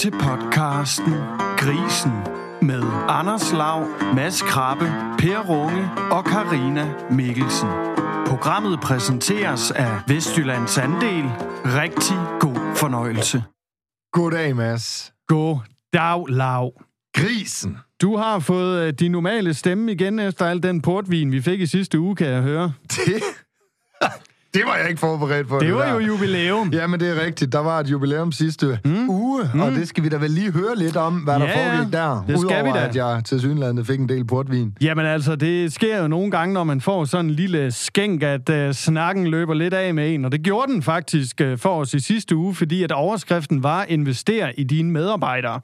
til podcasten Grisen med Anders Lav, Mads Krabbe, Per Runge og Karina Mikkelsen. Programmet præsenteres af Vestjyllands Andel. Rigtig god fornøjelse. Goddag, Mads. God dag, Lav. Grisen. Du har fået øh, din normale stemme igen efter al den portvin, vi fik i sidste uge, kan jeg høre. Det, det var jeg ikke forberedt på. Det var der. jo jubilæum. Ja, men det er rigtigt. Der var et jubilæum sidste mm. uge, mm. og det skal vi da vel lige høre lidt om, hvad Ja, der foregik der. det skal Udover vi da. at jeg til synlandet fik en del portvin. Jamen altså, det sker jo nogle gange, når man får sådan en lille skænk, at uh, snakken løber lidt af med en. Og det gjorde den faktisk uh, for os i sidste uge, fordi at overskriften var Invester i dine medarbejdere.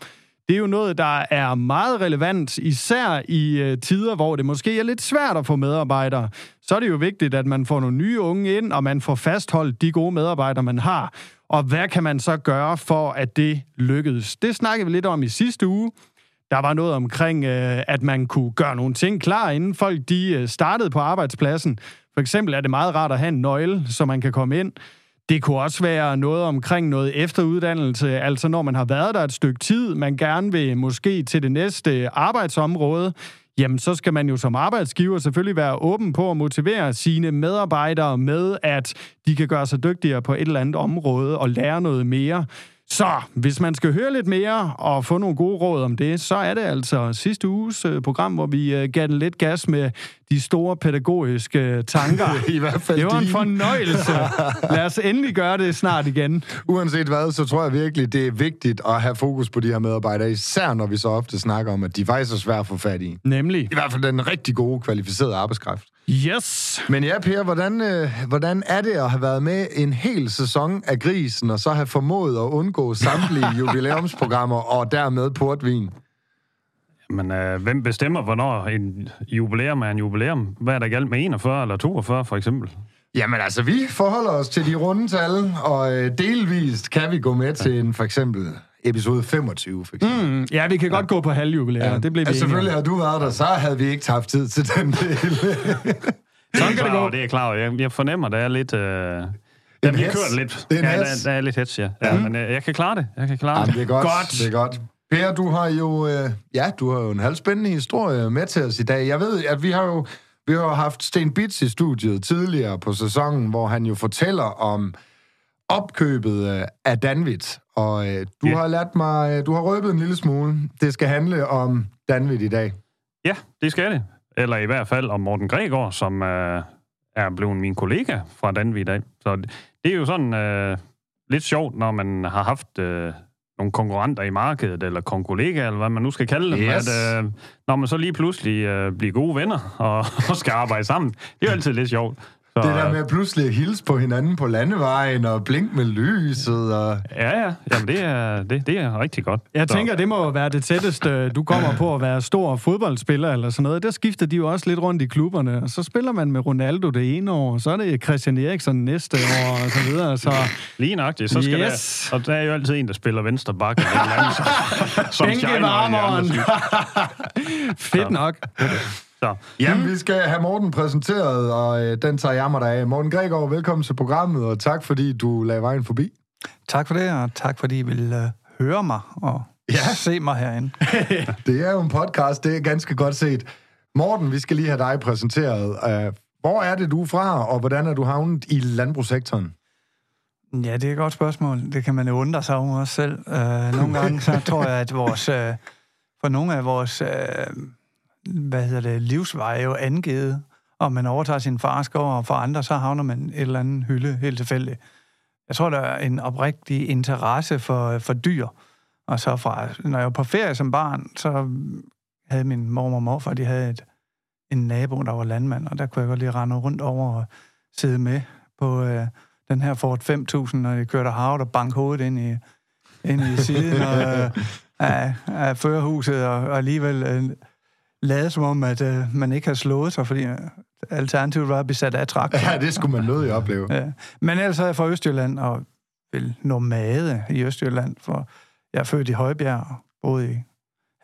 Det er jo noget, der er meget relevant, især i øh, tider, hvor det måske er lidt svært at få medarbejdere. Så er det jo vigtigt, at man får nogle nye unge ind, og man får fastholdt de gode medarbejdere, man har. Og hvad kan man så gøre for, at det lykkedes? Det snakkede vi lidt om i sidste uge. Der var noget omkring, øh, at man kunne gøre nogle ting klar, inden folk de øh, startede på arbejdspladsen. For eksempel er det meget rart at have en nøgle, så man kan komme ind. Det kunne også være noget omkring noget efteruddannelse, altså når man har været der et stykke tid, man gerne vil måske til det næste arbejdsområde, jamen så skal man jo som arbejdsgiver selvfølgelig være åben på at motivere sine medarbejdere med, at de kan gøre sig dygtigere på et eller andet område og lære noget mere. Så hvis man skal høre lidt mere og få nogle gode råd om det, så er det altså sidste uges øh, program, hvor vi øh, gav den lidt gas med de store pædagogiske øh, tanker. I hvert fald Det var en fornøjelse. Lad os endelig gøre det snart igen. Uanset hvad, så tror jeg virkelig, det er vigtigt at have fokus på de her medarbejdere, især når vi så ofte snakker om, at de faktisk er svære at få fat i. Nemlig. I hvert fald den rigtig gode, kvalificerede arbejdskraft. Yes. Men ja, Per, hvordan, øh, hvordan er det at have været med en hel sæson af Grisen, og så have formået at undgå samtlige jubilæumsprogrammer, og dermed portvin? Men øh, hvem bestemmer, hvornår en jubilæum er en jubilæum? Hvad er der galt med 41 eller 42, for eksempel? Jamen altså, vi forholder os til de runde tal, og øh, delvist kan vi gå med til en, for eksempel episode 25, for eksempel. Mm, ja, vi kan godt gå på halvjubilæer. Ja, det blev vi altså, selvfølgelig har du været der, så havde vi ikke haft tid til den del. Sådan kan det gå. det er klar over. Jeg, jeg fornemmer, der er lidt... Øh, der En bliver hets. kørt lidt. Det er en ja, hets. der, der, er lidt hets, ja. ja Men øh, jeg kan klare det. Jeg kan klare Jamen, det er godt. Godt. Det er godt. Per, du har jo, øh, ja, du har jo en halvspændende historie med til os i dag. Jeg ved, at vi har jo vi har haft Sten Bits i studiet tidligere på sæsonen, hvor han jo fortæller om opkøbet øh, af Danvit. Og øh, du Ja. har ladt mig, øh, du har røbet en lille smule. Det skal handle om Danvit i dag. Ja, det skal det. Eller i hvert fald om Morten Gregor, som øh, er blevet min kollega fra Danvig i dag. Så det er jo sådan øh, lidt sjovt, når man har haft øh, nogle konkurrenter i markedet, eller konkollegaer, eller hvad man nu skal kalde dem, Yes. at øh, når man så lige pludselig øh, bliver gode venner og, og skal arbejde sammen. Det er jo altid lidt sjovt. Så, Det der med pludselig at hilse på hinanden på landevejen og blink med lyset. Og... Ja, ja. Jamen, det er, det, det er rigtig godt. Jeg Så- tænker, det må være det tætteste, du kommer på at være stor fodboldspiller eller sådan noget. Der skifter de jo også lidt rundt i klubberne, og så spiller man med Ronaldo det ene år, og så er det Christian Eriksen næste år, og så videre. Så Lige nøjagtigt, så skal Yes. der... Og der er jo altid en, der spiller venstre bakke. som- liv. Fedt nok. Så, Jamen, vi skal have Morten præsenteret, og øh, den tager jeg mig da af. Morten Gregor, velkommen til programmet, og tak fordi du lagde vejen forbi. Tak for det, og tak fordi I vil uh, høre mig og Ja. se mig herinde. Det er jo en podcast, det er ganske godt set. Morten, vi skal lige have dig præsenteret. Uh, hvor er det, du er fra, og hvordan er du havnet i landbrugssektoren? Ja, det er et godt spørgsmål. Det kan man jo undre sig over selv. Uh, nogle gange så tror jeg, at vores, uh, for nogle af vores uh, hvad hedder det, livsveje jo angivet, om man overtager sin fars gård, og for andre så havner man et eller andet hylde helt tilfældigt. Jeg tror, der er en oprigtig interesse for, for dyr. Og så fra, når jeg var på ferie som barn, så havde min mor og morfar, de havde et, en nabo, der var landmand, og der kunne jeg godt lige rende rundt over og sidde med på øh, den her Ford 5000, når jeg kørte havet og bank hovedet ind i, ind i siden og, øh, af, af førerhuset, og, og alligevel øh, lade som om, at øh, man ikke har slået sig, fordi øh, alternativet var at blive sat af traktor. Ja, det skulle man nødig opleve. Ja. Men ellers er jeg fra Østjylland, og vil nomade i Østjylland, for jeg er født i Højbjerg, og boede i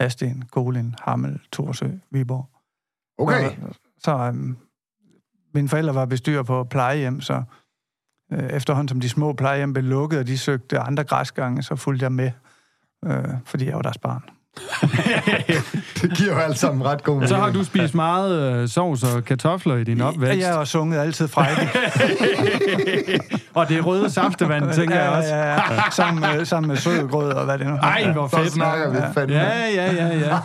Hasten, Kolin, Hammel, Torsø, Viborg. Okay. Og, så øhm, mine forældre var bestyrer på plejehjem, så øh, efterhånden som de små plejehjem blev lukket, og de søgte andre græsgange, så fulgte jeg med. øh, fordi jeg var deres barn. det giver jo alt sammen ret god Så har mening. du spist meget øh, sovs og kartofler i din opvækst. Jeg har sunget altid Frejdi. og det er røde saftevand, tænker jeg også. Ja, ja, ja. Sammen, med, sammen med sødgrød og hvad det nu er. Ej, hvor Så fedt. snakker vi fandme. Ja, ja, ja, ja.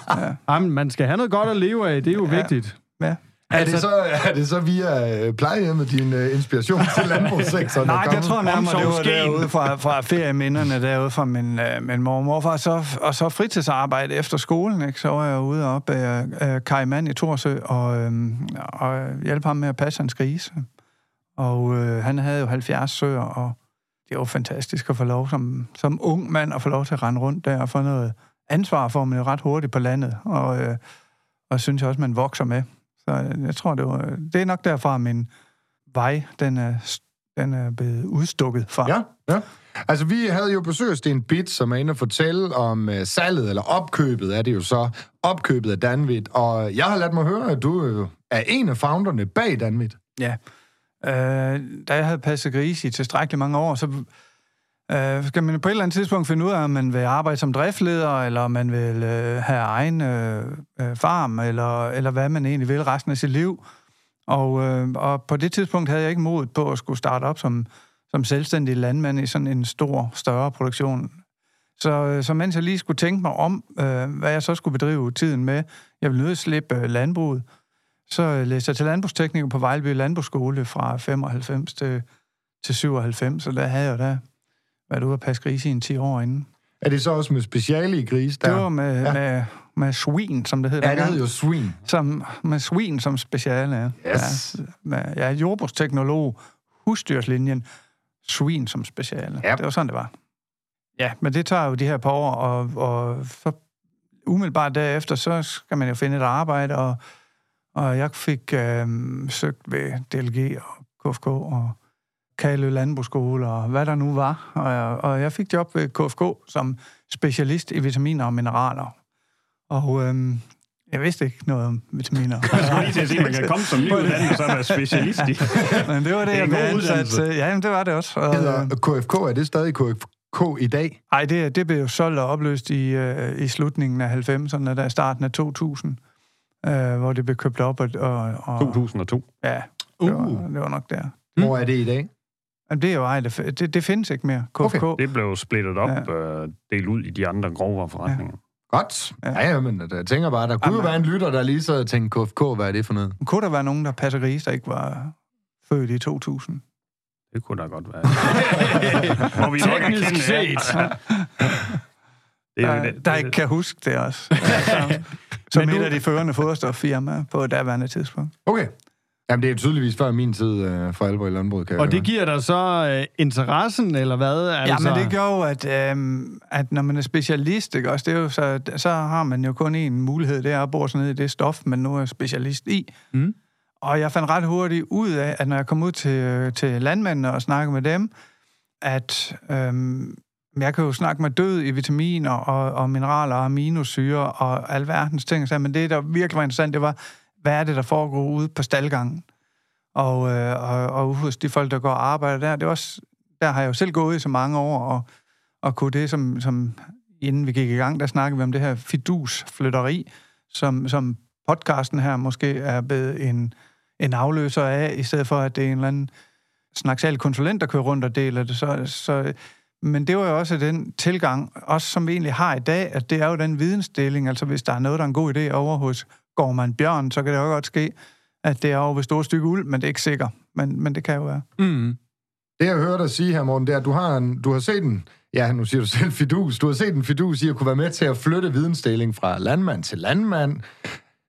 Jamen, man skal have noget godt at leve af, det er jo Ja. vigtigt. Ja. Er, det så, er det så via øh, plejehjemmet din uh, inspiration til landbrugssektoren? Nej, jeg tror nærmere, det var derude fra, fra ferieminderne, derude fra min, øh, min mor og morfar. Så, og så fritidsarbejde efter skolen, ikke? så var jeg ude op af øh, Kajmand i Torsø og, øh, og hjælpe ham med at passe hans grise. Og øh, han havde jo 70 søer, og det var fantastisk at få lov som, som ung mand at få lov til at rende rundt der og få noget ansvar for, man jo ret hurtigt på landet. Og, øh, og synes jeg også, man vokser med. Så øh, jeg tror, det, var, det er nok derfra, min vej, den er, den er blevet udstukket fra. Ja, ja. Altså, vi havde jo besøg af Sten Bit, som er inde og fortælle om uh, salget, eller opkøbet er det jo så, opkøbet af Danvit. Og jeg har ladt mig høre, at du øh, er en af founderne bag Danvit. Ja. Øh, da jeg havde passet grise i tilstrækkeligt mange år, så øh, skal man på et eller andet tidspunkt finde ud af, om man vil arbejde som driftleder, eller om man vil øh, have egen øh, øh, farm, eller, eller hvad man egentlig vil resten af sit liv. Og, øh, og på det tidspunkt havde jeg ikke mod på at skulle starte op som, som selvstændig landmand i sådan en stor, større produktion. Så, øh, så mens jeg lige skulle tænke mig om, øh, hvad jeg så skulle bedrive tiden med, jeg ville nødt til slippe øh, landbruget, så øh, læste jeg til landbrugstekniker på Vejleby Landbrugsskole fra 95 til, til 97, og der havde jeg da været ude at passe grise i en 10 år inden. Er det så også med speciale i gris? Der? Det var med, Ja. ja. med, med swin, som det hed Ja, det hedder jo swing. Som, med swin som speciale, ja. Yes. Ja, med, er jordbrugsteknolog, husdyrslinjen, swin som speciale. Ja. Det var sådan, det var. Ja, men det tager jo de her par år, og, og så umiddelbart derefter, så skal man jo finde et arbejde, og, og jeg fik øh, søgt ved DLG og KFK og Kalø Landbrugsskole og hvad der nu var. Og jeg, og jeg fik job ved KFK som specialist i vitaminer og mineraler. Og øhm, jeg vidste ikke noget om vitaminer. Jeg skulle lige til at sige, at man kan komme som nyuddannet, og så være specialist i. Men det var det, Det jeg blev ansat til. Ja, jamen, det var det også. Og, Hedder øh, KFK, er det stadig KFK i dag? ej, det, det blev jo solgt og opløst i, øh, i slutningen af 90'erne, der starten af 2000, øh, hvor det blev købt op. Og, og, og 2002. Ja, det var, det var nok der. Hvor er det i dag? Jamen, det er jo ej, det, det, det findes ikke mere, KFK. Okay. Det blev splittet op, ja. øh, delt ud i de andre grovere forretninger. Godt. Ja, Ja. ja men jeg tænker bare, der kunne jo Jamen. være en lytter, der lige så tænkte, KFK, hvad er det for noget? Kunne der være nogen, der passer grise, der ikke var født i 2000? Det kunne da godt være. Må vi nok erkende, ja. set. Det er der, det- der ikke kan huske det også. Altså, som Men et nu- af de førende foderstoffirmaer på et daværende tidspunkt. Okay. Jamen, det er tydeligvis før min tid øh, for alvor i landbruget, kan Og det giver dig så øh, interessen, eller hvad? Altså, Ja, men det gør jo, at, øhm, at når man er specialist, ikke, også, det er jo så, så har man jo kun én mulighed, det er at bore sig ned i det stof, man nu er specialist i. Mm. Og jeg fandt ret hurtigt ud af, at når jeg kom ud til, til landmændene og snakkede med dem, at øhm, jeg kan jo snakke med død i vitaminer og, og mineraler og aminosyre og alverdens ting, så, men det, der virkelig var interessant, det var, hvad er det, der foregår ude på staldgangen? Og, øh, og, og hos de folk, der går og arbejder der, det er også, der har jeg jo selv gået i så mange år, og, og kunne det, som, som inden vi gik i gang, der snakkede vi om det her fidusflytteri, som, som podcasten her måske er blevet en, en afløser af, i stedet for, at det er en eller anden snaksal konsulent, der kører rundt og deler det. Så, så, men det var jo også den tilgang, også som vi egentlig har i dag, at det er jo den vidensdeling, altså hvis der er noget, der er en god idé over hos Gorman Bjørn, så kan det jo godt ske, at det er over ved store stykke uld, men det er ikke sikkert. Men, men det kan jo være. Mm. Det, jeg hører dig sige her, Morten, det er, at du har, en, du har set en, ja, nu siger du selv fidus, du har set en fidus i at kunne være med til at flytte vidensdeling fra landmand til landmand,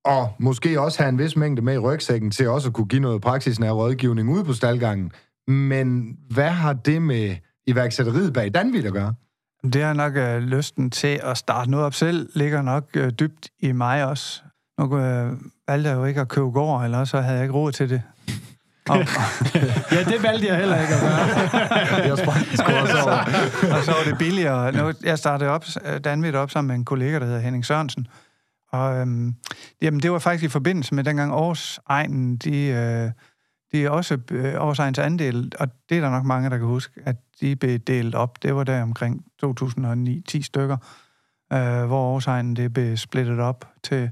og måske også have en vis mængde med i rygsækken til også at kunne give noget praksisnær rådgivning ude på staldgangen. Men hvad har det med iværksætteriet bag Danvit at gøre? Det er nok øh, lysten til at starte noget op selv, ligger nok øh, dybt i mig også. Nu øh, valgte jeg jo ikke at købe gård, eller så havde jeg ikke råd til det. Og, Ja, det valgte jeg heller ikke at gøre. Jeg sprang også over. og så var det billigere. Nu, jeg startede op, Danvit op sammen med en kollega, der hedder Henning Sørensen. Og øhm, jamen, det var faktisk i forbindelse med dengang Aarhus Ejnen, de, øh, de er også øh, Aarhus Ejens andel, og det er der nok mange, der kan huske, at de blev delt op. Det var der omkring 2009-10 stykker. øh, hvor Aarhusegnen det blev splittet op til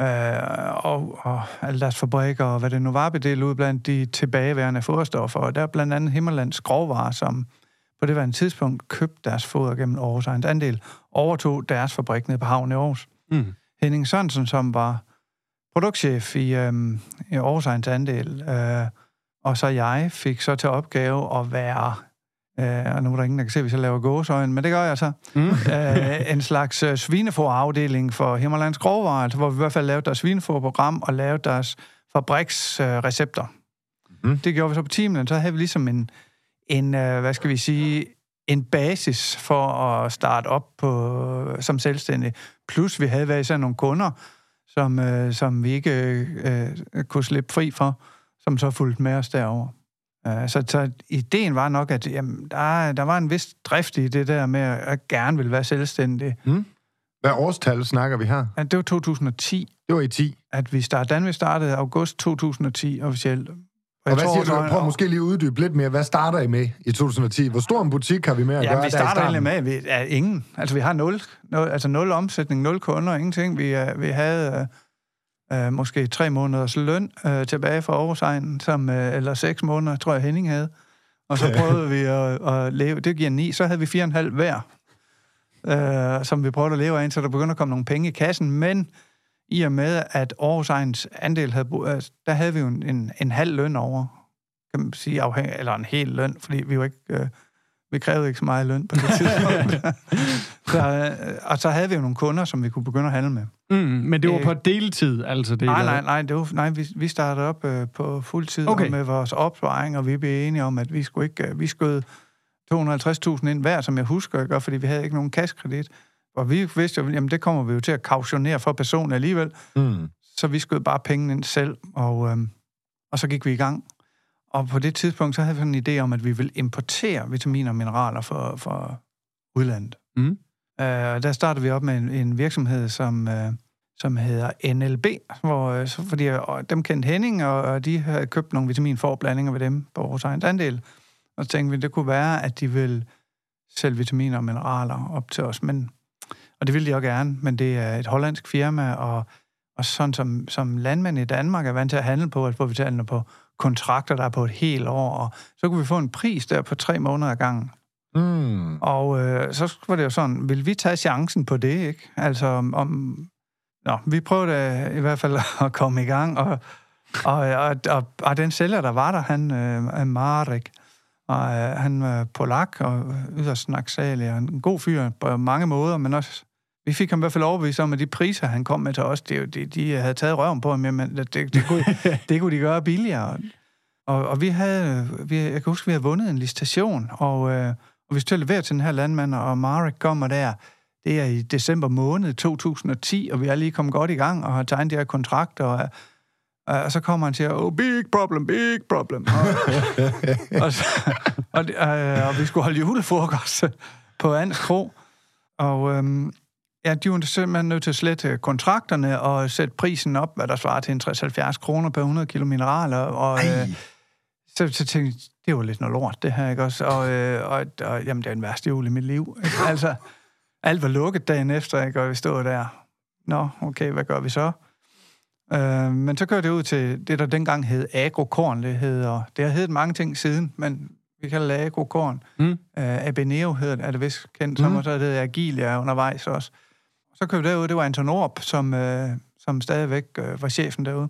øh, og, og alle deres fabrikker, og hvad det nu var bedelt ud blandt de tilbageværende foderstoffer. Og der er blandt andet Himmerlands Grovvarer, som på det var en tidspunkt købte deres foder gennem Aarhus Egens andel, overtog deres fabrik nede på havnen i Aarhus. Mm. Henning Sørensen, som var produktchef i, øhm, i Aarhus Egens andel, øh, og så jeg fik så til opgave at være Øh, og nu er der ingen, der kan se, hvis jeg laver gåsøjne, men det gør jeg så. Mm. øh, en slags øh, svineforafdeling for Himmerlands Grovvarer, altså, hvor vi i hvert fald lavede deres svineforprogram og lavede deres fabriksrecepter. Øh, mm. Det gjorde vi så på timen, så havde vi ligesom en, en øh, hvad skal vi sige, en basis for at starte op på, som selvstændig. Plus vi havde været sådan nogle kunder, som, øh, som vi ikke øh, kunne slippe fri for, som så fulgte med os derover. Øh, så, så ideen var nok, at jamen, der, der var en vis drift i det der med at gerne vil være selvstændig. Mm. Hvad årstal snakker vi her? Ja, det var 2010. Det var i 10? At vi startede, vi startede august 2010 officielt. Og, og hvad tror, siger du? Prøv måske lige at uddybe lidt mere. Hvad starter I med i 2010? Hvor stor en butik har vi med at ja, gøre vi starter egentlig med, at vi er ingen. Altså, vi har nul, nul, altså nul omsætning, nul kunder, ingenting. Vi, uh, vi havde øh, måske tre måneders løn øh, tilbage fra Aarhus som, øh, eller seks måneder, tror jeg Henning havde. Og så prøvede vi at, at leve, det giver ni, så havde vi fire og en halv hver, øh, som vi prøvede at leve af, så der begyndte at komme nogle penge i kassen, men i og med, at Aarhus andel havde, altså, der havde vi jo en, en, en halv løn over, kan man sige, afhæng, eller en hel løn, fordi vi jo ikke, øh, vi krævede ikke så meget løn på det tidspunkt. så, øh, og så havde vi jo nogle kunder, som vi kunne begynde at handle med. Mm, men det var på deltid, altså det? Nej, nej, nej, det var, nej vi, vi startede op øh, på fuld tid okay. med vores opsparing, og vi blev enige om, at vi skulle ikke, øh, vi skød 250.000 ind hver, som jeg husker, ikke? fordi vi havde ikke nogen kassekredit. Og vi vidste jo, jamen det kommer vi jo til at kautionere for personen alligevel. Mm. Så vi skød bare pengene ind selv, og, øh, og så gik vi i gang. Og på det tidspunkt, så havde vi sådan en idé om, at vi ville importere vitaminer og mineraler for, for udlandet. Mm. Øh, der startede vi op med en, en virksomhed, som, øh, som hedder NLB, hvor, øh, så, fordi og dem kendte Henning, og, og de havde købt nogle vitaminforblandinger ved dem på vores egen andel. Og så tænkte vi, det kunne være, at de vil sælge vitaminer og mineraler op til os. Men, og det ville de også gerne, men det er et hollandsk firma, og, og sådan som, som landmænd i Danmark er vant til at handle på, at få vitaminer på kontrakter, der er på et helt år, og så kunne vi få en pris der på tre måneder ad gangen. Mm. Og øh, så var det jo sådan, vil vi tage chancen på det, ikke? Altså, om... Nå, vi prøvede i hvert fald at komme i gang, og, og, og, og, og den sælger, der var der, han øh, er Marek, og øh, han var polak og yderst snaksalig, og en god fyr på mange måder, men også vi fik ham i hvert fald overbevist om, at de priser, han kom med til os, det, de, de havde taget røven på ham, men det, det, kunne, det kunne de gøre billigere. Og, og vi havde, vi, jeg kan huske, vi havde vundet en listation, og, øh, og vi skulle levere til den her landmand, og Marek kommer der, det er i december måned 2010, og vi er lige kommet godt i gang, og har tegnet de her kontrakter, og, og så kommer han og siger, oh, big problem, big problem. Og, og, og, og, og vi skulle holde julefrokost på Ans Kro, og øhm, ja, de var simpelthen nødt til at slette kontrakterne og sætte prisen op, hvad der svarer til en 60-70 kroner per 100 kilo mineraler, og... Øh, så, så tænkte jeg, det var lidt noget lort, det her, ikke også? Og, øh, og, og jamen, det er den værste jul i mit liv. Ikke? Altså, alt var lukket dagen efter, ikke? og vi stod der. Nå, okay, hvad gør vi så? Øh, men så kører det ud til det, der dengang hed agrokorn. Det, hedder, det har heddet mange ting siden, men vi kalder det agrokorn. Mm. Øh, Abeneo hedder det, er det vist kendt som, mm. og så hedder Agilia undervejs også. Så kører vi derud, det var Anton Orp, som, øh, som stadigvæk øh, var chefen derude.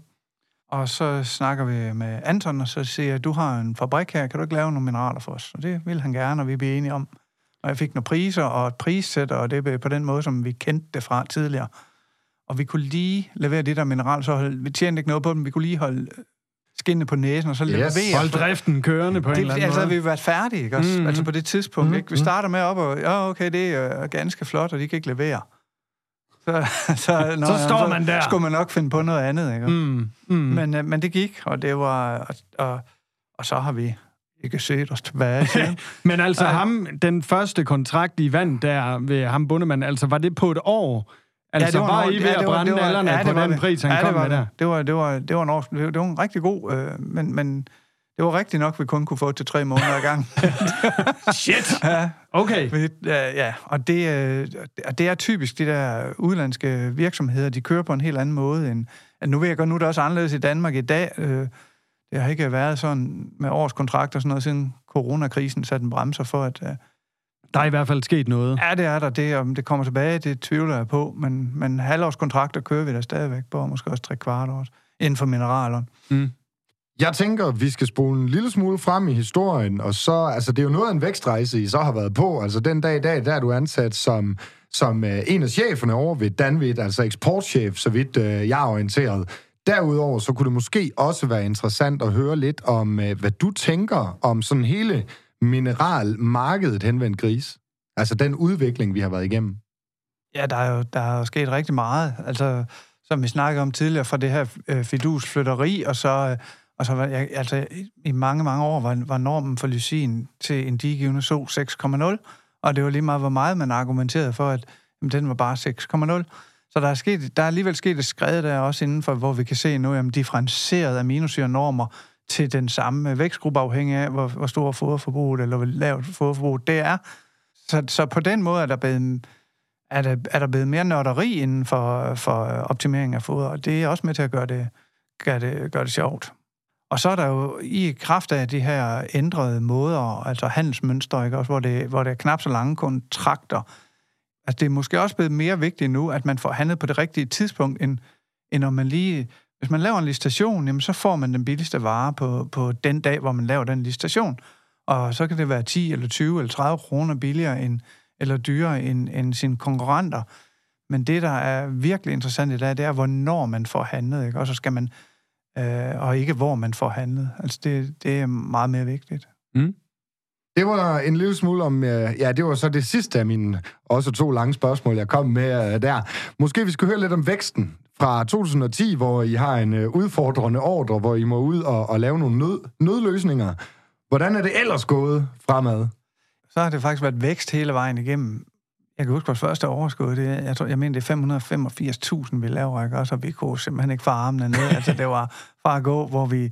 Og så snakker vi med Anton, og så siger jeg, du har en fabrik her, kan du ikke lave nogle mineraler for os? Og det vil han gerne, og vi bliver enige om. Og jeg fik nogle priser og et prissæt, og det er på den måde, som vi kendte det fra tidligere. Og vi kunne lige levere det der mineral, så vi tjente ikke noget på dem, vi kunne lige holde skinne på næsen, og så yes. levere. Hold driften kørende på det, en eller anden altså, måde. Altså, vi været færdige, ikke også? Mm. Altså på det tidspunkt, mm. ikke? Vi starter med op, og ja, okay, det er ganske flot, og de kan ikke levere. Så, så, når, så står man der. Så skulle man nok finde på noget andet, ikke? Mm, mm. Men, øh, men det gik, og det var... Og, og, og så har vi ikke set os tilbage Men altså Ej. ham, den første kontrakt, I vandt der ved ham bundemand, altså var det på et år? Altså, ja, det var, var I ved ja, at brænde det var, alderne ja, på den det. pris, han ja, kom det var, med der? Det var, det var, det var, en, år, det var en rigtig god, øh, men, men det var rigtigt nok, vi kun kunne få til tre måneder ad gang. Shit! ja, Okay. ja, ja, og det, øh, og det er typisk, de der udlandske virksomheder, de kører på en helt anden måde end... At nu ved jeg godt, nu er det også anderledes i Danmark i dag. Øh, det har ikke været sådan med årskontrakter og sådan noget, siden coronakrisen satte en bremser for, at... Øh, Der er i hvert fald sket noget. ja, det er der. Det, om det kommer tilbage, det tvivler jeg på. Men, men halvårskontrakter kører vi der stadigvæk på, og måske også tre kvart år inden for mineralerne. Jeg tænker, vi skal spole en lille smule frem i historien, og så, altså det er jo noget af en vækstrejse, I så har været på. Altså den dag i dag, der er du ansat som, som øh, en af cheferne over ved Danvid, altså eksportchef, så vidt øh, jeg er orienteret. Derudover, så kunne det måske også være interessant at høre lidt om, øh, hvad du tænker om sådan hele mineralmarkedet henvendt gris. Altså den udvikling, vi har været igennem. Ja, der er jo, der er jo sket rigtig meget. Altså, som vi snakkede om tidligere, fra det her øh, fidusflytteri, og så, øh, og så var, jeg, altså, i- mange, mange år var, var normen for lysin til en digivende so 6,0, og det var lige meget, hvor meget man argumenterede for, at jamen, den var bare 6,0. Så der er, sket, der er alligevel sket et skred der også inden for, hvor vi kan se nu, jamen, differentieret aminosyrenormer til den samme vækstgruppe, afhængig af, hvor, hvor stor foderforbruget eller hvor lavt foderforbruget det er. Så, så på den måde er der blevet er der, er der blevet mere nørderi inden for, for optimering af foder, og det er også med til at gøre det, gøre det, gøre det sjovt. Og så er der jo i kraft af de her ændrede måder, altså handelsmønstre, ikke? Også, hvor, det, hvor det er knap så lange kontrakter, altså det er måske også blevet mere vigtigt nu, at man får handlet på det rigtige tidspunkt, end, end når man lige... Hvis man laver en listation, jamen så får man den billigste vare på, på den dag, hvor man laver den listation. Og så kan det være 10 eller 20 eller 30 kroner billigere end, eller dyrere end, end sine konkurrenter. Men det, der er virkelig interessant i dag, det er, hvornår man får handlet, ikke? Og så skal man, øh, og ikke hvor man får handlet. Altså, det, det er meget mere vigtigt. Det var en lille smule om, øh, ja, det var så det sidste af mine også to lange spørgsmål, jeg kom med øh, der. Måske vi skal høre lidt om væksten fra 2010, hvor I har en øh, udfordrende ordre, hvor I må ud og, og lave nogle nød, nødløsninger. Hvordan er det ellers gået fremad? Så har det faktisk været vækst hele vejen igennem. Jeg kan huske vores første overskud, det, er- jeg, tror, jeg mener, det er 585.000, vi laver, ikke? Og så vi kunne simpelthen ikke få armene ned. altså, det var fra at gå, hvor vi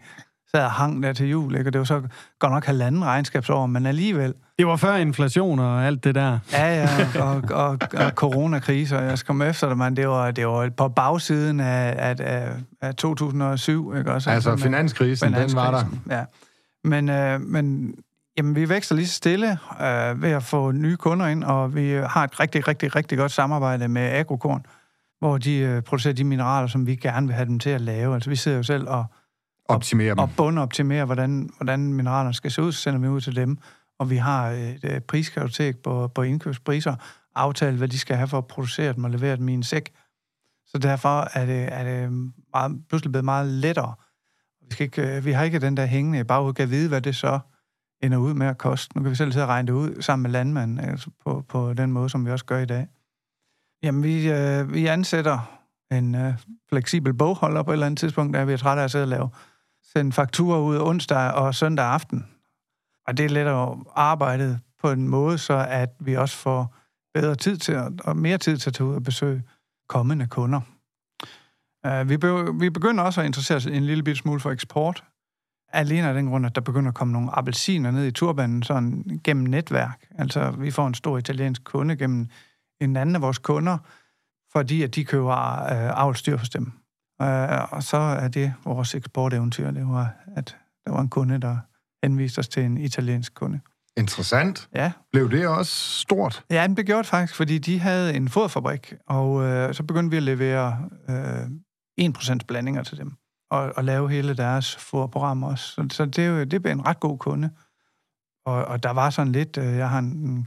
sad og hang der til jul, ikke? Og det var så godt nok halvanden regnskabsår, men alligevel. Det var før inflation og alt det der. Ja, ja, og, og, og coronakriser, jeg skal komme efter det, men det var, det var på bagsiden af, af, af, af 2007, ikke også? Altså med- finanskrisen, den var der. finanskrisen, Ja. Men, øh, men jamen, vi vækster lige så stille øh, ved at få nye kunder ind, og vi har et rigtig, rigtig, rigtig godt samarbejde med Agrokorn, hvor de øh, producerer de mineraler, som vi gerne vil have dem til at lave. Altså vi sidder jo selv og, Optimere dem. og bundoptimerer, hvordan, hvordan mineralerne skal se ud, så sender vi ud til dem. Og vi har et øh, priskartotek på, på indkøbspriser, aftalt, hvad de skal have for at producere dem og levere dem i en sæk. Så derfor er det, er det meget, pludselig blevet meget lettere. Vi, skal ikke, øh, vi har ikke den der hængende i baghovedet, kan vide, hvad det så ender ud med at koste. Nu kan vi selv sidde og regne det ud sammen med landmanden altså på, på den måde, som vi også gør i dag. Jamen, vi, øh, vi ansætter en øh, fleksibel bogholder på et eller andet tidspunkt, der vi er trætte af at sidde og lave sende fakturer ud onsdag og søndag aften. Og det letter arbejdet på en måde, så at vi også får bedre tid til at, og mere tid til at tage ud og besøge kommende kunder. Uh, vi, be, vi begynder også at interessere os en lille smule for eksport. Alene af den grund, at der begynder at komme nogle appelsiner ned i turbanen sådan gennem netværk. Altså, vi får en stor italiensk kunde gennem en anden af vores kunder, fordi at de køber uh, avlstyr hos dem. Uh, og så er det vores eksporteventyr. Det var, at der var en kunde, der henviste os til en italiensk kunde. Interessant. Ja, Blev det også stort? Ja, den blev gjort faktisk, fordi de havde en foderfabrik, og øh, så begyndte vi at levere øh, 1% blandinger til dem, og, og lave hele deres foderprogram også. Så, så det, er jo- det blev en ret god kunde. Og, og der var sådan lidt, øh, jeg har en,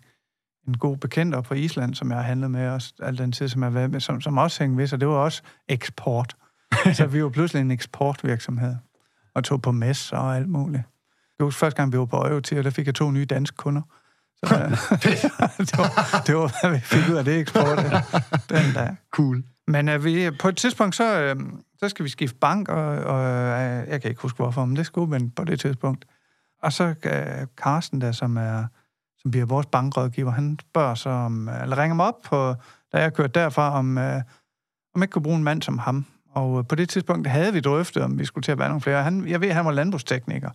en god bekendt op på Island, som jeg har handlet med også, al den tid, som jeg har været med, som, som også hængte ved, så det var også eksport. så vi var pludselig en eksportvirksomhed, og tog på mess og alt muligt. Jeg husker første gang, vi var på Øjo til, og der fik jeg to nye danske kunder. Så, øh, det, var, det var, hvad vi fik ud af det eksport øh, den dag. Cool. Men øh, vi, på et tidspunkt, så, øh, så skal vi skifte bank, og, og øh, jeg kan ikke huske hvorfor, men det skulle men på det tidspunkt. Og så øh, Carsten, der, som, er, som bliver vores bankrådgiver, han spørger så om, øh, eller ringer mig op, på, da jeg kørte derfra, om, øh, om jeg ikke kunne bruge en mand som ham. Og øh, på det tidspunkt havde vi drøftet, om vi skulle til at være nogle flere. Han, jeg ved, han var landbrugstekniker.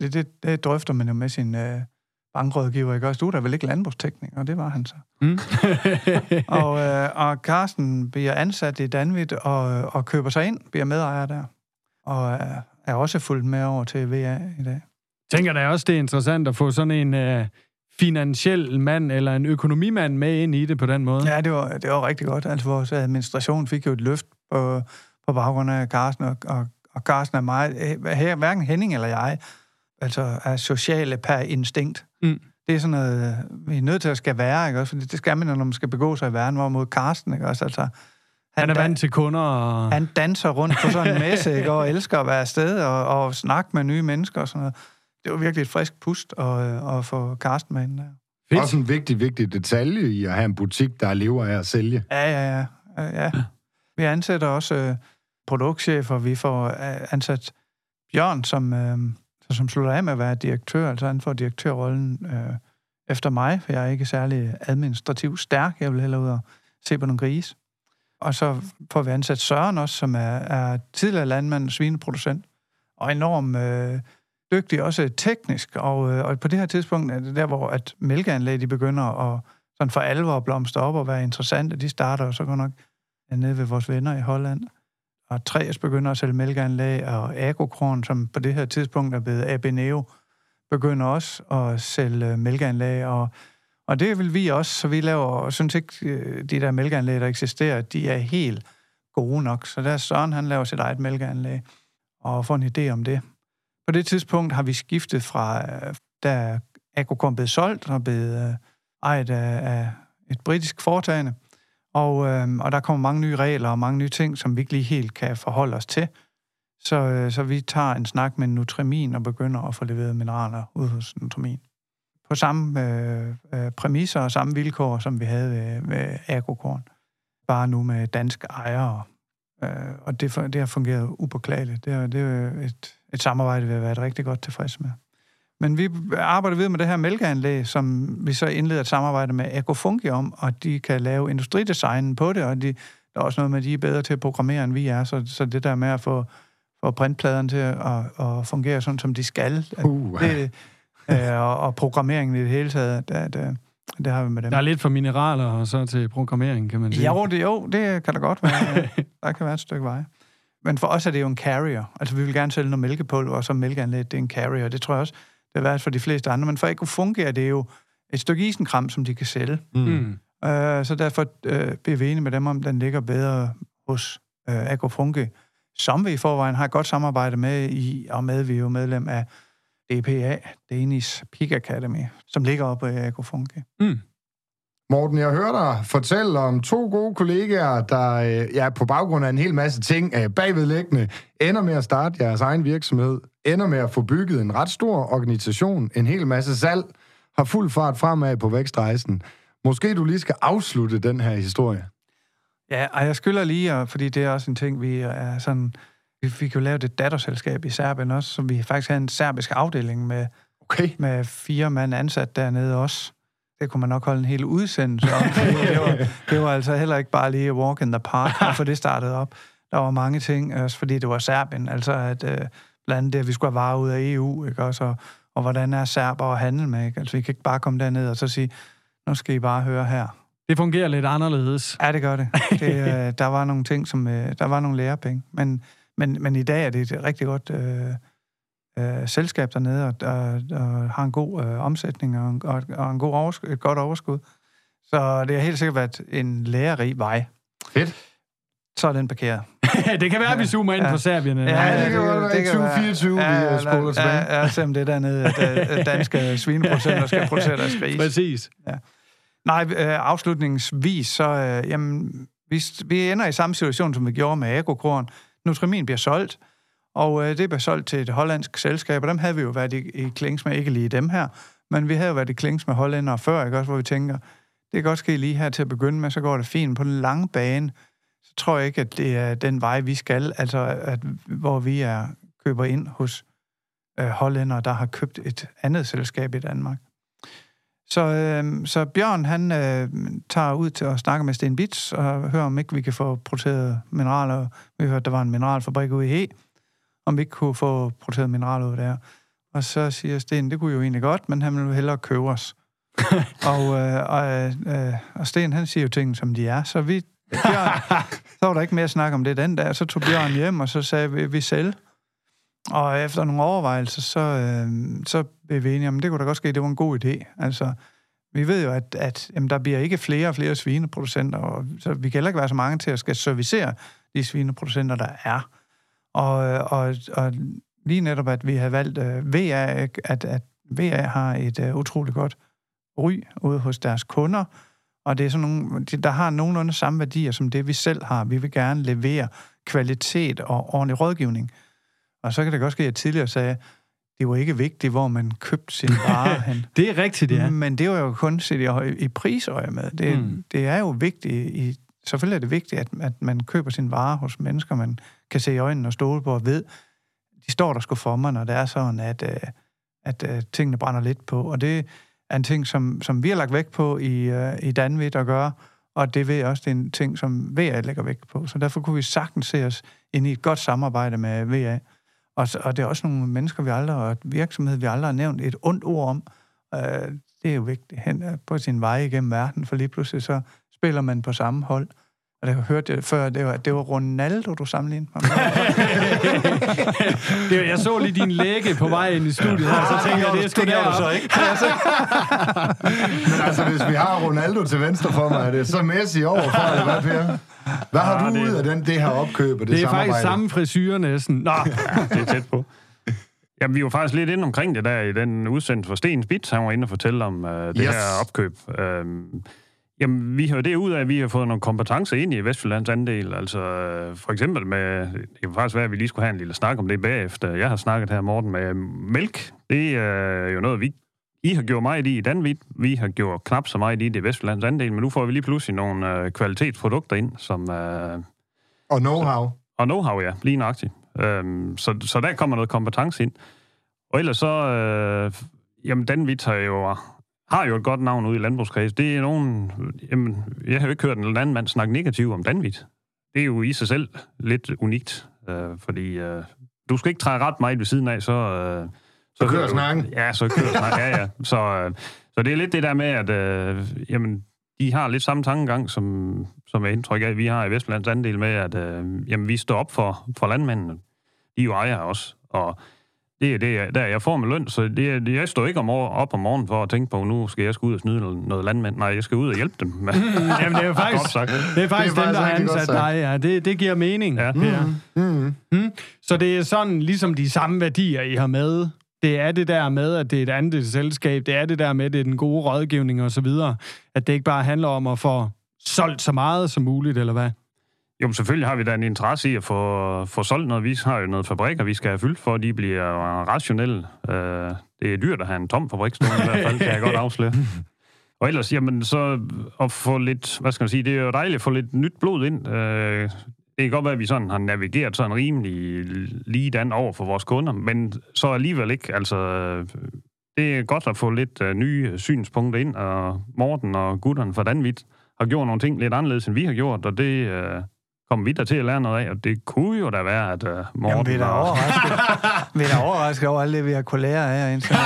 det, det, det drøfter man jo med sin øh, bankrådgiver. Ikke? Også du er da vel ikke landbrugsteknik, og det var han så. Mm. og, øh, og Carsten bliver ansat i Danvit og, og køber sig ind, bliver medejer der. Og øh, er også fulgt med over til VA i dag. Tænker da også, det er interessant at få sådan en øh, finansiel mand eller en økonomimand med ind i det på den måde. Ja, det var, det var rigtig godt. Altså, vores administration fik jo et løft på, på baggrund af Carsten, og, og, og Carsten er meget, øh, her, hverken Henning eller jeg, altså er sociale per instinkt. Mm. Det er sådan noget, vi er nødt til at skal være, ikke også? Fordi det skal man, når man skal begå sig i verden, hvor mod Carsten, ikke også? Altså, han, han er vant til kunder. Og... Han danser rundt på sådan en messe, ikke? og elsker at være afsted og, og snakke med nye mennesker og sådan noget. Det var virkelig et frisk pust at, at få Carsten med ind der. Fedt. Også en vigtig, vigtig detalje i at have en butik, der lever af at sælge. Ja, ja, ja. ja. Vi ansætter også øh, produktchefer. Vi får øh, ansat Bjørn, som, øh, som slutter af med at være direktør. Altså han får direktørrollen øh, efter mig, for jeg er ikke særlig administrativt stærk. Jeg vil hellere ud og se på nogle grise. Og så får vi ansat Søren også, som er, er tidligere landmand og svineproducent, og enormt øh, dygtig også teknisk. Og, øh, og på det her tidspunkt er det der, hvor at mælkeanlæg de begynder at sådan for alvor blomstre op og være interessante. De starter jo så godt nok nede ved vores venner i Holland. Og Træs begynder at sælge mælkeanlæg, og Agrokron, som på det her tidspunkt er blevet Abeneo, begynder også at sælge øh, mælkeanlæg, og og det vil vi også, så vi laver, og synes ikke, øh, de der mælkeanlæg, der eksisterer, de er helt gode nok. Så der er Søren, han laver sit eget mælkeanlæg, og får en idé om det. På det tidspunkt har vi skiftet fra, øh, da Agrocom blev solgt og blev ejet ejet af, et britisk foretagende, og, øhm, og der kommer mange nye regler og mange nye ting, som vi ikke lige helt kan forholde os til. Så, øh, så vi tager en snak med Nutrimin og begynder at få leveret mineraler ud hos Nutrimin på samme øh, øh, præmisser og samme vilkår, som vi havde ved, ved Agrokorn. Bare nu med danske ejere. Øh, og det, det har fungeret upåklageligt. Det er, det er et, et samarbejde, vi har været rigtig godt tilfreds med. Men vi arbejder videre med det her mælkeanlæg, som vi så indleder et samarbejde med Agrofungi om, og de kan lave industridesignen på det, og de, der er også noget med, at de er bedre til at programmere, end vi er, så, så det der med at få, få printpladerne til at, at fungere sådan, som de skal, uh. det, øh, og, og programmeringen i det hele taget, det, det, det har vi med dem. Der er lidt for mineraler og så til programmering, kan man sige. Jo, det, jo, det kan da godt være. der kan være et stykke vej. Men for os er det jo en carrier. Altså, vi vil gerne sælge noget mælkepulver, og så mælkeanlæg, det er en carrier. Det tror jeg også, det er værd for de fleste andre. Men for ikke at fungere, det er jo et stykke isenkram, som de kan sælge. Mm. Uh, så derfor uh, bliver vi enige med dem, om den ligger bedre hos uh, Agrofunke, som vi i forvejen har et godt samarbejde med i, og med vi er jo medlem af DPA, Danish Peak Academy, som ligger oppe i Agrofunke. Mm. Morten, jeg hører dig fortælle om to gode kollegaer, der øh, ja, på baggrund af en hel masse ting øh, bagvedlæggende ender med at starte jeres egen virksomhed, ender med at få bygget en ret stor organisation, en hel masse salg, har fuld fart fremad på vækstrejsen. Måske du lige skal afslutte den her historie. Ja, og jeg skylder lige, fordi det er også en ting, vi er sådan vi fik jo lavet et datterselskab i Serbien også, som vi faktisk havde en serbisk afdeling med, okay. med fire mand ansat dernede også. Det kunne man nok holde en hel udsendelse om. det, var, det var altså heller ikke bare lige walk in the park, for det startede op. Der var mange ting, også fordi det var Serbien. Altså at øh, blandt andet det, at vi skulle have varer ud af EU, ikke? Også, og, og hvordan er serber at handle med, ikke? Altså vi kan ikke bare komme derned og så sige, nu skal I bare høre her. Det fungerer lidt anderledes. Ja, det gør det. det øh, der var nogle ting, som... Øh, der var nogle lærepenge. Men men, men i dag er det et rigtig godt øh, øh, selskab dernede, og, og, og har en god øh, omsætning og, og, og en god overskud, et godt overskud. Så det har helt sikkert været en lærerig vej. Fedt. Så er den parkeret. det kan være, at vi zoomer ind ja. på Serbien. Ja, ja, det kan godt være 2024, ja, vi spoler tilbage. Ja, ja, selvom det er dernede, at danske svineproducenter skal producere deres gris. Præcis. Ja. Nej, øh, afslutningsvis, så øh, jamen, vi, vi ender i samme situation, som vi gjorde med Agrokorn. Nutrimin bliver solgt, og øh, det blev solgt til et hollandsk selskab, og dem havde vi jo været i, i klings med, ikke lige dem her, men vi havde jo været i klings med hollænder før, ikke også, hvor vi tænker, det kan godt ske lige her til at begynde med, så går det fint. På den lange bane, så tror jeg ikke, at det er den vej, vi skal, altså at, hvor vi er køber ind hos øh, hollænder, der har købt et andet selskab i Danmark. Så, øh, så Bjørn, han øh, tager ud til at snakke med Sten Bits og høre, om ikke vi kan få produceret mineraler. Vi hørte, der var en mineralfabrik ude i He, om vi ikke kunne få produceret mineraler ud der. Og så siger Sten, det kunne jo egentlig godt, men han vil hellere købe os. og, øh, og, øh, og Sten, han siger jo ting, som de er. Så vi, Bjørn, så var der ikke mere at snakke om det den dag. Så tog Bjørn hjem, og så sagde vi, vi selv. Og efter nogle overvejelser, så, øh, så blev vi enige om, det kunne da godt ske, det var en god idé. Altså, vi ved jo, at, at jamen, der bliver ikke flere og flere svineproducenter, og, så vi kan heller ikke være så mange til at skal servicere de svineproducenter, der er. Og, og, og lige netop, at vi har valgt uh, VA, at, at VA har et uh, utroligt godt ry ude hos deres kunder, og det er sådan nogle, der har nogenlunde samme værdier som det, vi selv har. Vi vil gerne levere kvalitet og ordentlig rådgivning. Og så kan det godt ske, at jeg tidligere sagde, det var ikke vigtigt, hvor man købte sin vare hen. det er rigtigt, ja. Men det var jo kun set i, i prisøje med. Det, mm. det er jo vigtigt, i, selvfølgelig er det vigtigt, at, at man køber sin vare hos mennesker, man kan se i øjnene og stole på og ved, de står der sgu for mig, når det er sådan, at, øh, at, at tingene brænder lidt på. Og det er en ting, som, som vi har lagt vægt på i, uh, i Danvidt at gøre, og det ved jeg også, det er en ting, som VA lægger vægt på. Så derfor kunne vi sagtens se os ind i et godt samarbejde med VA. Og, og det er også nogle mennesker, vi aldrig, og virksomhed, vi aldrig har nævnt et ondt ord om. Uh, det er jo vigtigt hen på sin vej igennem verden, for lige pludselig så spiller man på samme hold. Og det hørte jeg før, det var, det var Ronaldo, du sammenlignede mig det, Jeg så lige din læge på vej ind i studiet her, så tænkte jeg, det er sgu der. så ikke. Men altså, hvis vi har Ronaldo til venstre for mig, er det så Messi over for, eller hvad, Per? Hvad har du det, ud af den, det her opkøb og det, det er samarbejde? faktisk samme frisyr næsten. Nå. det er tæt på. Jamen, vi var faktisk lidt inde omkring det der i den udsendelse for Sten Spitz. Han var inde og fortælle om uh, det yes. her opkøb. Uh, Jamen, vi har det ud af, at vi har fået nogle kompetencer ind i Vestfjyllands andel. Altså, for eksempel med, det kan faktisk være, at vi lige skulle have en lille snak om det bagefter. Jeg har snakket her, Morten, med mælk. Det er jo noget, vi I har gjort meget i i Danvidt. Vi har gjort knap så meget i det i Vestfjyllands andel, men nu får vi lige pludselig nogle uh, kvalitetsprodukter ind, som... Uh, og know-how. Og know-how, ja, lige nøjagtigt. Um, så, så der kommer noget kompetence ind. Og ellers så... Uh, jamen, Danvidt har jo har jo et godt navn ude i landbrugskreds. Det er nogen... Jamen, jeg har jo ikke hørt en anden mand snakke negativt om Danvit. Det er jo i sig selv lidt unikt, øh, fordi øh, du skal ikke træde ret meget ved siden af, så... Øh, så, så kører snakken. Ja, så kører snakken, ja, ja. Så, øh, så det er lidt det der med, at øh, jamen, de har lidt samme tankegang, som, som jeg indtryk af, vi har i Vestlands andel med, at øh, jamen, vi står op for, for landmændene. De er jo ejere også, og det er det, der jeg får med løn, så det, det, jeg står ikke om, op om morgenen for at tænke på, nu skal jeg skal ud og snyde noget, noget landmænd. Nej, jeg skal ud og hjælpe dem. Mm, jamen, det er jo faktisk, det er faktisk det er dem, der har ansat dig. Ja. Det, det giver mening. Ja. Mm. Ja. Mm. Mm. Så det er sådan ligesom de samme værdier, I har med. Det er det der med, at det er et andet selskab. Det er det der med, at det er den gode rådgivning og så videre. At det ikke bare handler om at få solgt så meget som muligt, eller hvad? Jo, selvfølgelig har vi da en interesse i at få, få solgt noget. Vi har jo noget fabrikker, vi skal have fyldt for, at de bliver rationelle. Uh, det er dyrt at have en tom fabrik, i hvert fald, kan jeg godt afsløre. Og ellers, jamen, så at få lidt, hvad skal man sige, det er jo dejligt at få lidt nyt blod ind. Uh, det kan godt være, at vi sådan har navigeret sådan rimelig lige dan over for vores kunder, men så alligevel ikke. Altså, det er godt at få lidt uh, nye synspunkter ind, og Morten og gutterne fra Danvidt har gjort nogle ting lidt anderledes, end vi har gjort, og det, uh, kommer vi der til at lære noget af, og det kunne jo da være, at uh, Morten... Jamen, vi er da overrasket. vi er da overrasket over alt det, vi har kunne lære af indtil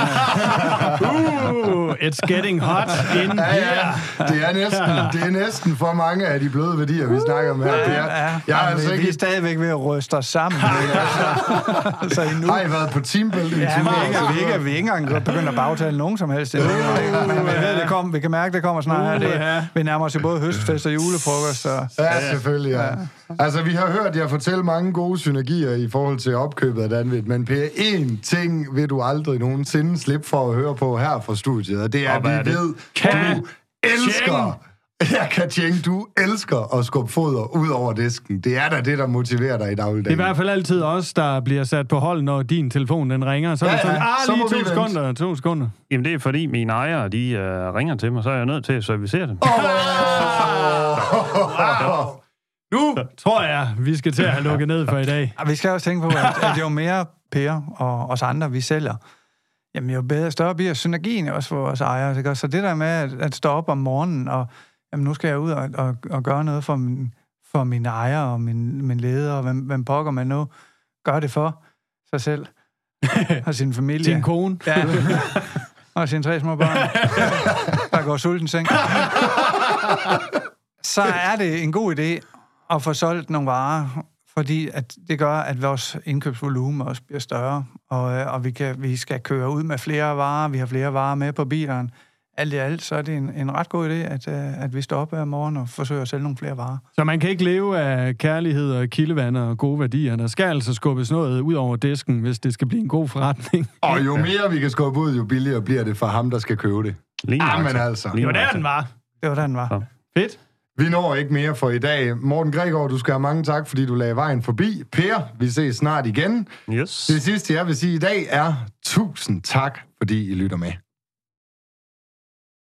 uh, It's getting hot in ja, ja. Det er, næsten, det er næsten for mange af de bløde værdier, vi snakker om her. Det er, ja, ja. Jeg er altså vi, ikke... vi er stadigvæk ved at ryste os sammen. så nu... Har I været på teambuilding? Ja, vi, er ikke, vi, er ikke, vi er ikke engang begyndt at bagtale nogen som helst. Uh, men vi, ved, det kom, vi kan mærke, det kommer snart. Uh, det, vi nærmer os jo både høstfest og julefrokost. Så. Ja, selvfølgelig, ja. Altså, vi har hørt jer fortælle mange gode synergier i forhold til opkøbet af Danvidt, men Per, én ting vil du aldrig nogensinde slippe for at høre på her fra studiet, og det er, at vi er ved, kan du elsker... Ja, Katjeng, du elsker at skubbe foder ud over disken. Det er da det, der motiverer dig i dagligdagen. Det er i hvert fald altid os, der bliver sat på hold, når din telefon den ringer. Så ja, er det sådan, ja, ah, lige to sekunder, to sekunder. Jamen, det er fordi mine ejere, de uh, ringer til mig, så er jeg nødt til at servicere dem. Oh! wow. Nu tror jeg, vi skal til at have lukket ned for i dag. Vi skal også tænke på, at, at jo mere Per og os andre, vi sælger, jamen jo bedre, større bliver synergien også for vores ejere. Ikke? Så det der med at, at stå op om morgenen, og jamen, nu skal jeg ud og, og, og gøre noget for, min, for mine ejere og min, min leder, og hvem, hvem pokker man nu gør det for sig selv. og sin familie. Din kone. Ja. og sine tre små børn, der går sulten seng. Så er det en god idé at få solgt nogle varer, fordi at det gør, at vores indkøbsvolumen også bliver større, og, øh, og vi, kan, vi skal køre ud med flere varer, vi har flere varer med på bilerne. Alt i alt, så er det en, en ret god idé, at, øh, at vi står op hver morgen og forsøger at sælge nogle flere varer. Så man kan ikke leve af kærlighed og kildevand og gode værdier. Der skal altså skubbes noget ud over disken, hvis det skal blive en god forretning. Og jo mere vi kan skubbe ud, jo billigere bliver det for ham, der skal købe det. Lige Jamen altså. Lige Det var der, den var. Det var den var. Ja. Fedt. Vi når ikke mere for i dag. Morten Gregor, du skal have mange tak, fordi du lagde vejen forbi. Per, vi ses snart igen. Yes. Det sidste, jeg vil sige i dag er tusind tak, fordi I lytter med.